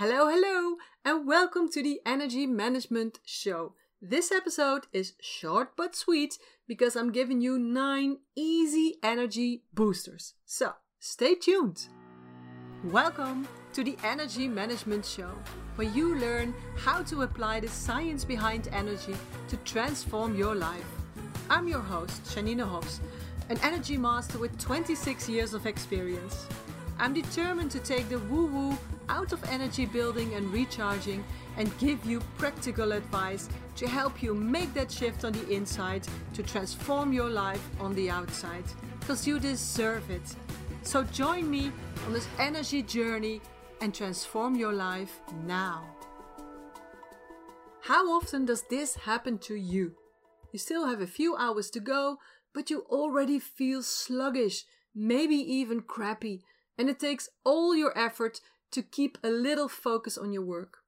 Hello, hello, and welcome to the Energy Management Show. This episode is short but sweet because I'm giving you 9 easy energy boosters. So, stay tuned. Welcome to the Energy Management Show, where you learn how to apply the science behind energy to transform your life. I'm your host, Janine Hofs, an energy master with 26 years of experience. I'm determined to take the woo woo out of energy building and recharging and give you practical advice to help you make that shift on the inside to transform your life on the outside. Because you deserve it. So join me on this energy journey and transform your life now. How often does this happen to you? You still have a few hours to go, but you already feel sluggish, maybe even crappy, and it takes all your effort to keep a little focus on your work.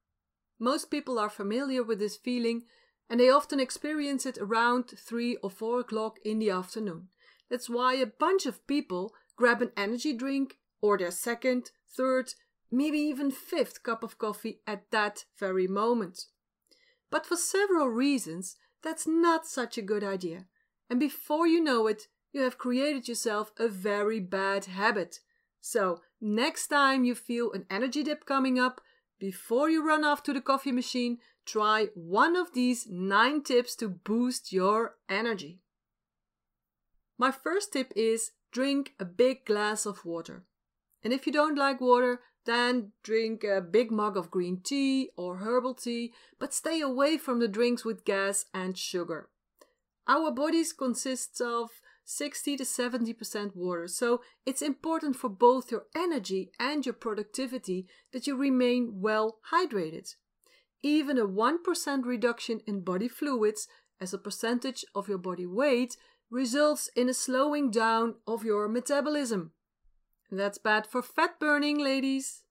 Most people are familiar with this feeling and they often experience it around 3 or 4 o'clock in the afternoon. That's why a bunch of people grab an energy drink or their second, third, maybe even fifth cup of coffee at that very moment. But for several reasons, that's not such a good idea. And before you know it, you have created yourself a very bad habit. So, next time you feel an energy dip coming up, before you run off to the coffee machine, try one of these nine tips to boost your energy. My first tip is drink a big glass of water. And if you don't like water, then drink a big mug of green tea or herbal tea, but stay away from the drinks with gas and sugar. Our bodies consist of 60 to 70% water, so it's important for both your energy and your productivity that you remain well hydrated. Even a 1% reduction in body fluids as a percentage of your body weight results in a slowing down of your metabolism. That's bad for fat burning, ladies.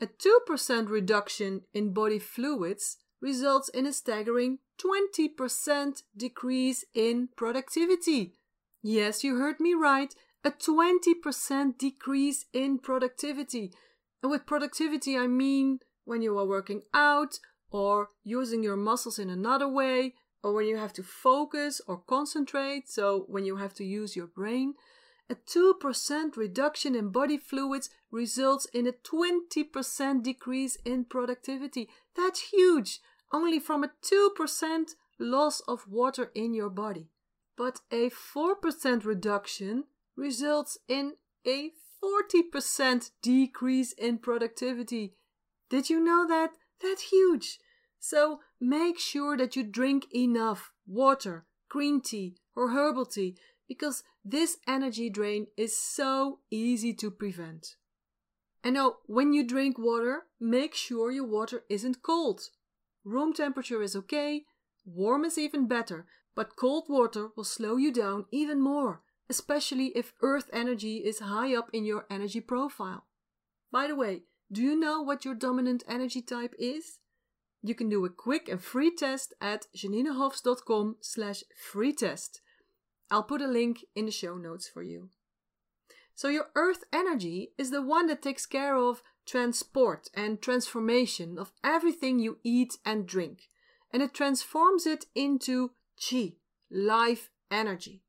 A 2% reduction in body fluids results in a staggering 20% decrease in productivity. Yes, you heard me right. A 20% decrease in productivity. And with productivity, I mean when you are working out or using your muscles in another way, or when you have to focus or concentrate, so when you have to use your brain. A 2% reduction in body fluids results in a 20% decrease in productivity. That's huge, only from a 2% loss of water in your body. But a 4% reduction results in a 40% decrease in productivity. Did you know that? That's huge. So make sure that you drink enough water, green tea, or herbal tea because this energy drain is so easy to prevent. And now, when you drink water, make sure your water isn't cold. Room temperature is okay, warm is even better, but cold water will slow you down even more, especially if earth energy is high up in your energy profile. By the way, do you know what your dominant energy type is? You can do a quick and free test at janinehofs.com slash free test. I'll put a link in the show notes for you. So your earth energy is the one that takes care of transport and transformation of everything you eat and drink. And it transforms it into chi, life energy.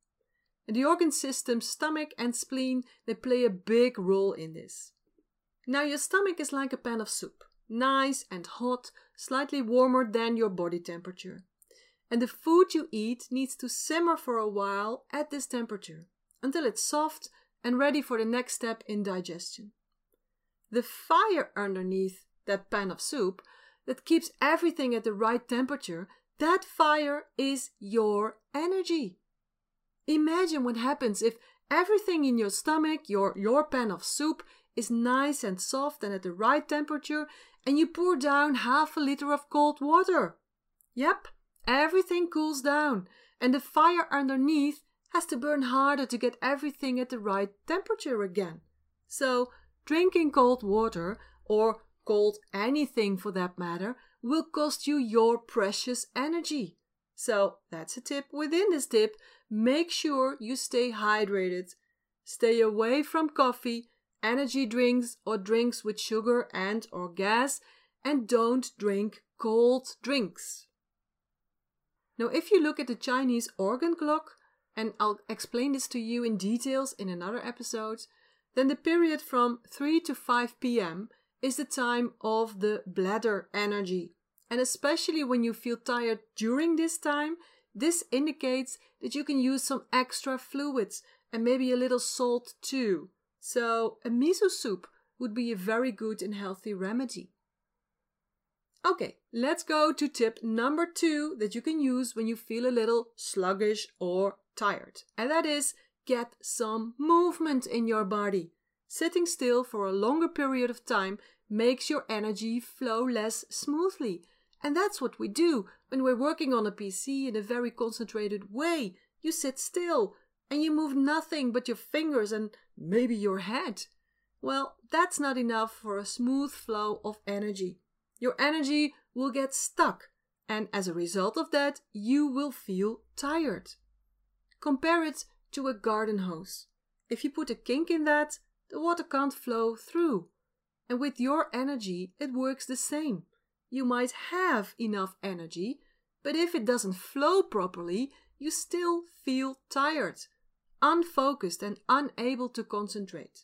And the organ system, stomach and spleen, they play a big role in this. Now your stomach is like a pan of soup, nice and hot, slightly warmer than your body temperature and the food you eat needs to simmer for a while at this temperature until it's soft and ready for the next step in digestion. The fire underneath that pan of soup that keeps everything at the right temperature, that fire is your energy. Imagine what happens if everything in your stomach, your, your pan of soup, is nice and soft and at the right temperature, and you pour down half a liter of cold water. Yep, Everything cools down, and the fire underneath has to burn harder to get everything at the right temperature again. So, drinking cold water, or cold anything for that matter, will cost you your precious energy. So, that's a tip within this tip. Make sure you stay hydrated. Stay away from coffee energy drinks or drinks with sugar and or gas and don't drink cold drinks. Now if you look at the Chinese organ clock and I'll explain this to you in details in another episode, then the period from 3 to 5 p.m. is the time of the bladder energy. And especially when you feel tired during this time, this indicates that you can use some extra fluids and maybe a little salt too. So, a miso soup would be a very good and healthy remedy. Okay, let's go to tip number two that you can use when you feel a little sluggish or tired. And that is get some movement in your body. Sitting still for a longer period of time makes your energy flow less smoothly. And that's what we do when we're working on a PC in a very concentrated way. You sit still and you move nothing but your fingers and maybe your head. Well, that's not enough for a smooth flow of energy. Your energy will get stuck, and as a result of that, you will feel tired. Compare it to a garden hose. If you put a kink in that, the water can't flow through. And with your energy, it works the same. You might have enough energy, but if it doesn't flow properly, you still feel tired, unfocused, and unable to concentrate.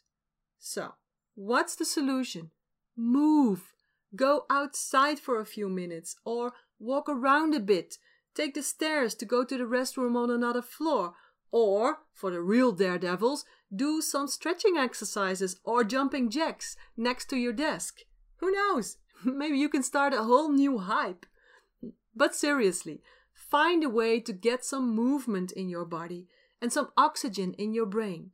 So, what's the solution? Move. Go outside for a few minutes or walk around a bit. Take the stairs to go to the restroom on another floor or, for the real daredevils, do some stretching exercises or jumping jacks next to your desk. Who knows? Maybe you can start a whole new hype. But seriously, find a way to get some movement in your body and some oxygen in your brain.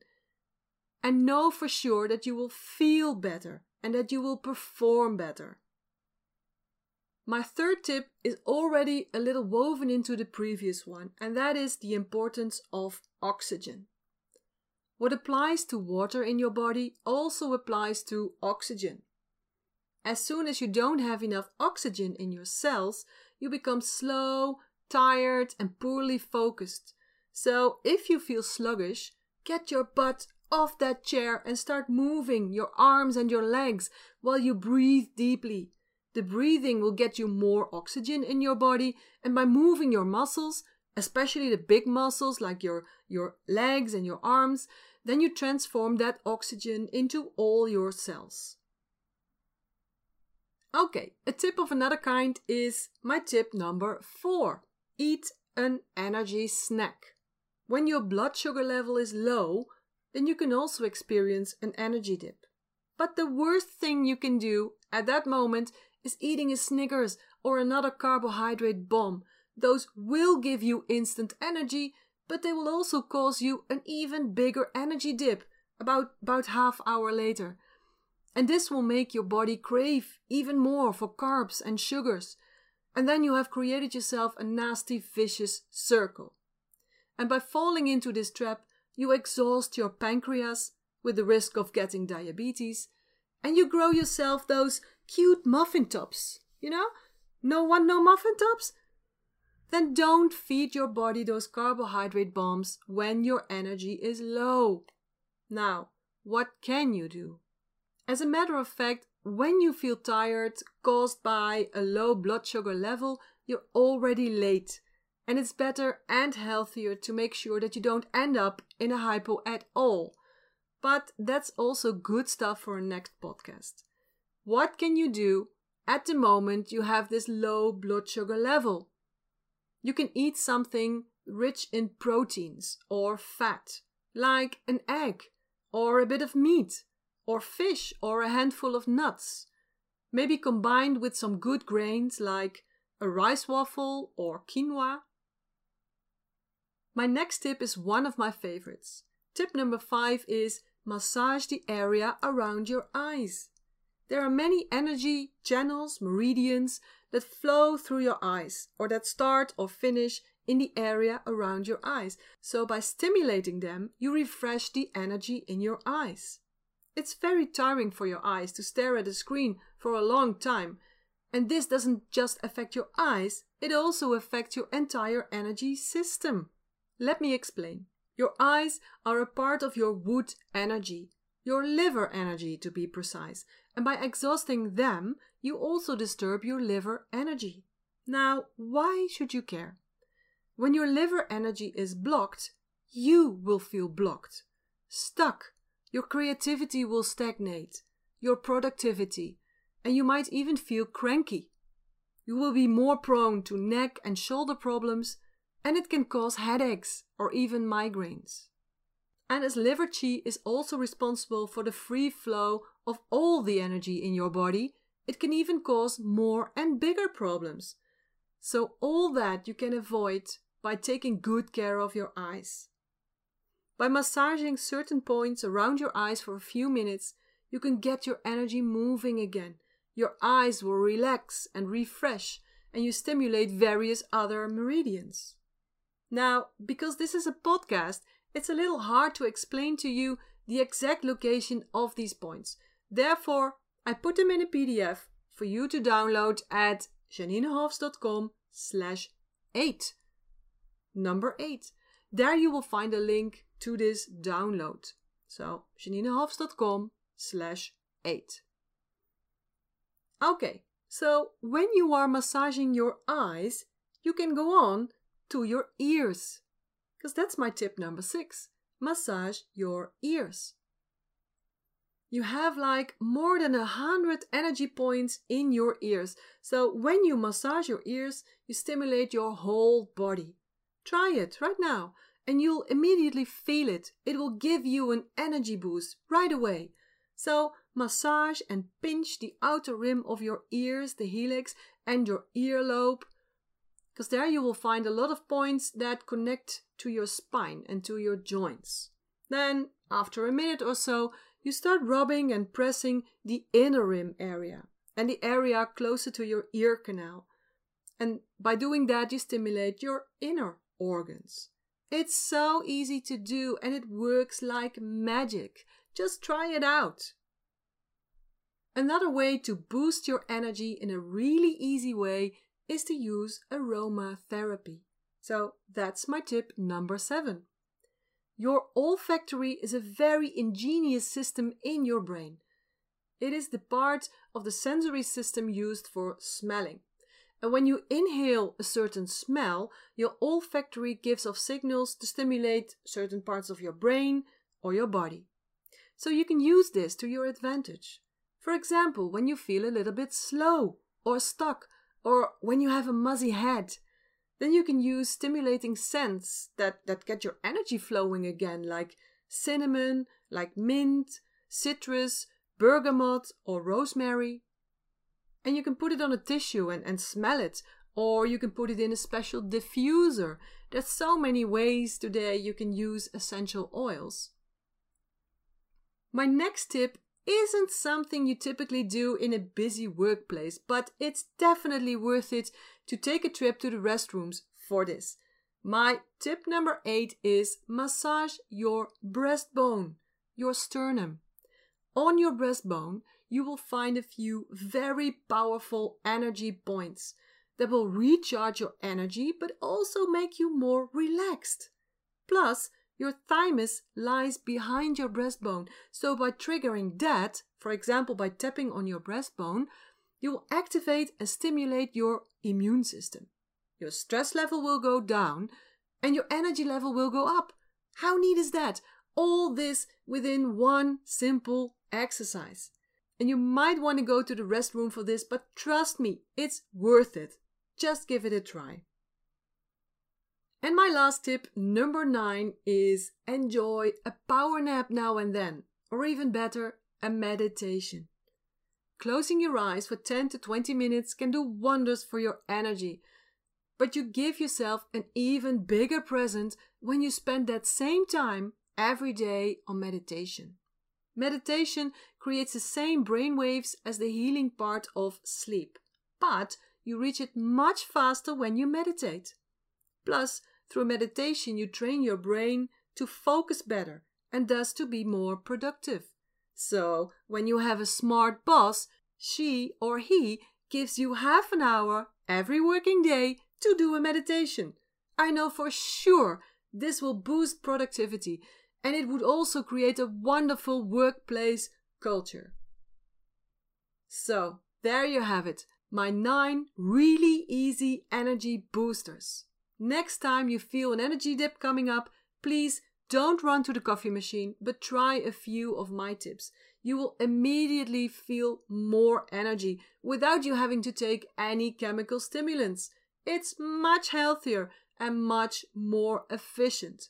And know for sure that you will feel better and that you will perform better. My third tip is already a little woven into the previous one, and that is the importance of oxygen. What applies to water in your body also applies to oxygen. As soon as you don't have enough oxygen in your cells, you become slow, tired, and poorly focused. So, if you feel sluggish, get your butt off that chair and start moving your arms and your legs while you breathe deeply. The breathing will get you more oxygen in your body, and by moving your muscles, especially the big muscles like your, your legs and your arms, then you transform that oxygen into all your cells. Okay, a tip of another kind is my tip number four eat an energy snack. When your blood sugar level is low, then you can also experience an energy dip. But the worst thing you can do at that moment is eating a Snickers or another carbohydrate bomb. Those will give you instant energy, but they will also cause you an even bigger energy dip about about half hour later. And this will make your body crave even more for carbs and sugars. And then you have created yourself a nasty vicious circle. And by falling into this trap, you exhaust your pancreas with the risk of getting diabetes, and you grow yourself those cute muffin tops. You know? No one no muffin tops? Then don't feed your body those carbohydrate bombs when your energy is low. Now, what can you do? As a matter of fact, when you feel tired caused by a low blood sugar level, you're already late. And it's better and healthier to make sure that you don't end up in a hypo at all. But that's also good stuff for a next podcast. What can you do at the moment you have this low blood sugar level? You can eat something rich in proteins or fat, like an egg or a bit of meat or fish or a handful of nuts, maybe combined with some good grains like a rice waffle or quinoa. My next tip is one of my favorites. Tip number five is massage the area around your eyes. There are many energy channels, meridians, that flow through your eyes or that start or finish in the area around your eyes. So, by stimulating them, you refresh the energy in your eyes. It's very tiring for your eyes to stare at a screen for a long time. And this doesn't just affect your eyes, it also affects your entire energy system. Let me explain. Your eyes are a part of your wood energy, your liver energy to be precise. And by exhausting them, you also disturb your liver energy. Now, why should you care? When your liver energy is blocked, you will feel blocked, stuck. Your creativity will stagnate, your productivity, and you might even feel cranky. You will be more prone to neck and shoulder problems, and it can cause headaches or even migraines. And as liver qi is also responsible for the free flow of all the energy in your body, it can even cause more and bigger problems. So, all that you can avoid by taking good care of your eyes. By massaging certain points around your eyes for a few minutes, you can get your energy moving again. Your eyes will relax and refresh, and you stimulate various other meridians. Now, because this is a podcast, it's a little hard to explain to you the exact location of these points. Therefore, I put them in a PDF for you to download at janinehofs.com slash 8. Number 8. There you will find a link to this download. So, janinehofs.com slash 8. Okay, so when you are massaging your eyes, you can go on to your ears. Because that's my tip number six massage your ears. You have like more than a hundred energy points in your ears. So when you massage your ears, you stimulate your whole body. Try it right now and you'll immediately feel it. It will give you an energy boost right away. So massage and pinch the outer rim of your ears, the helix, and your earlobe, because there you will find a lot of points that connect to your spine and to your joints. Then, after a minute or so, you start rubbing and pressing the inner rim area and the area closer to your ear canal. And by doing that, you stimulate your inner organs. It's so easy to do and it works like magic. Just try it out. Another way to boost your energy in a really easy way is to use aromatherapy. So that's my tip number seven. Your olfactory is a very ingenious system in your brain. It is the part of the sensory system used for smelling. And when you inhale a certain smell, your olfactory gives off signals to stimulate certain parts of your brain or your body. So you can use this to your advantage. For example, when you feel a little bit slow or stuck, or when you have a muzzy head, then you can use stimulating scents that, that get your energy flowing again, like cinnamon, like mint, citrus, bergamot, or rosemary. And you can put it on a tissue and, and smell it, or you can put it in a special diffuser. There's so many ways today you can use essential oils. My next tip isn't something you typically do in a busy workplace, but it's definitely worth it to take a trip to the restrooms for this. My tip number eight is massage your breastbone, your sternum. On your breastbone, you will find a few very powerful energy points that will recharge your energy but also make you more relaxed. Plus, your thymus lies behind your breastbone, so by triggering that, for example by tapping on your breastbone, you will activate and stimulate your immune system. Your stress level will go down and your energy level will go up. How neat is that? All this within one simple exercise. And you might want to go to the restroom for this, but trust me, it's worth it. Just give it a try. And my last tip, number nine, is enjoy a power nap now and then, or even better, a meditation. Closing your eyes for 10 to 20 minutes can do wonders for your energy, but you give yourself an even bigger present when you spend that same time every day on meditation. Meditation creates the same brain waves as the healing part of sleep, but you reach it much faster when you meditate. Plus, through meditation, you train your brain to focus better and thus to be more productive. So, when you have a smart boss, she or he gives you half an hour every working day to do a meditation. I know for sure this will boost productivity and it would also create a wonderful workplace culture. So, there you have it my nine really easy energy boosters. Next time you feel an energy dip coming up, please don't run to the coffee machine, but try a few of my tips. You will immediately feel more energy without you having to take any chemical stimulants. It's much healthier and much more efficient.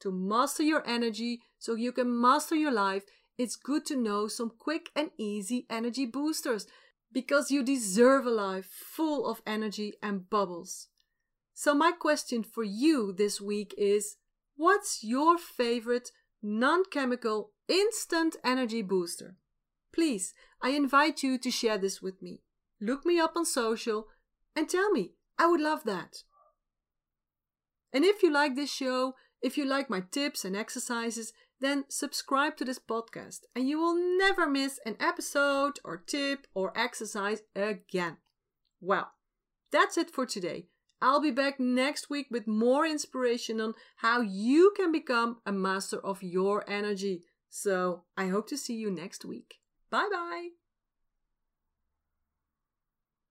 To master your energy so you can master your life, it's good to know some quick and easy energy boosters because you deserve a life full of energy and bubbles. So, my question for you this week is what's your favorite non chemical instant energy booster? Please, I invite you to share this with me. Look me up on social and tell me. I would love that. And if you like this show, if you like my tips and exercises, then subscribe to this podcast and you will never miss an episode or tip or exercise again. Well, that's it for today. I'll be back next week with more inspiration on how you can become a master of your energy. So I hope to see you next week. Bye bye.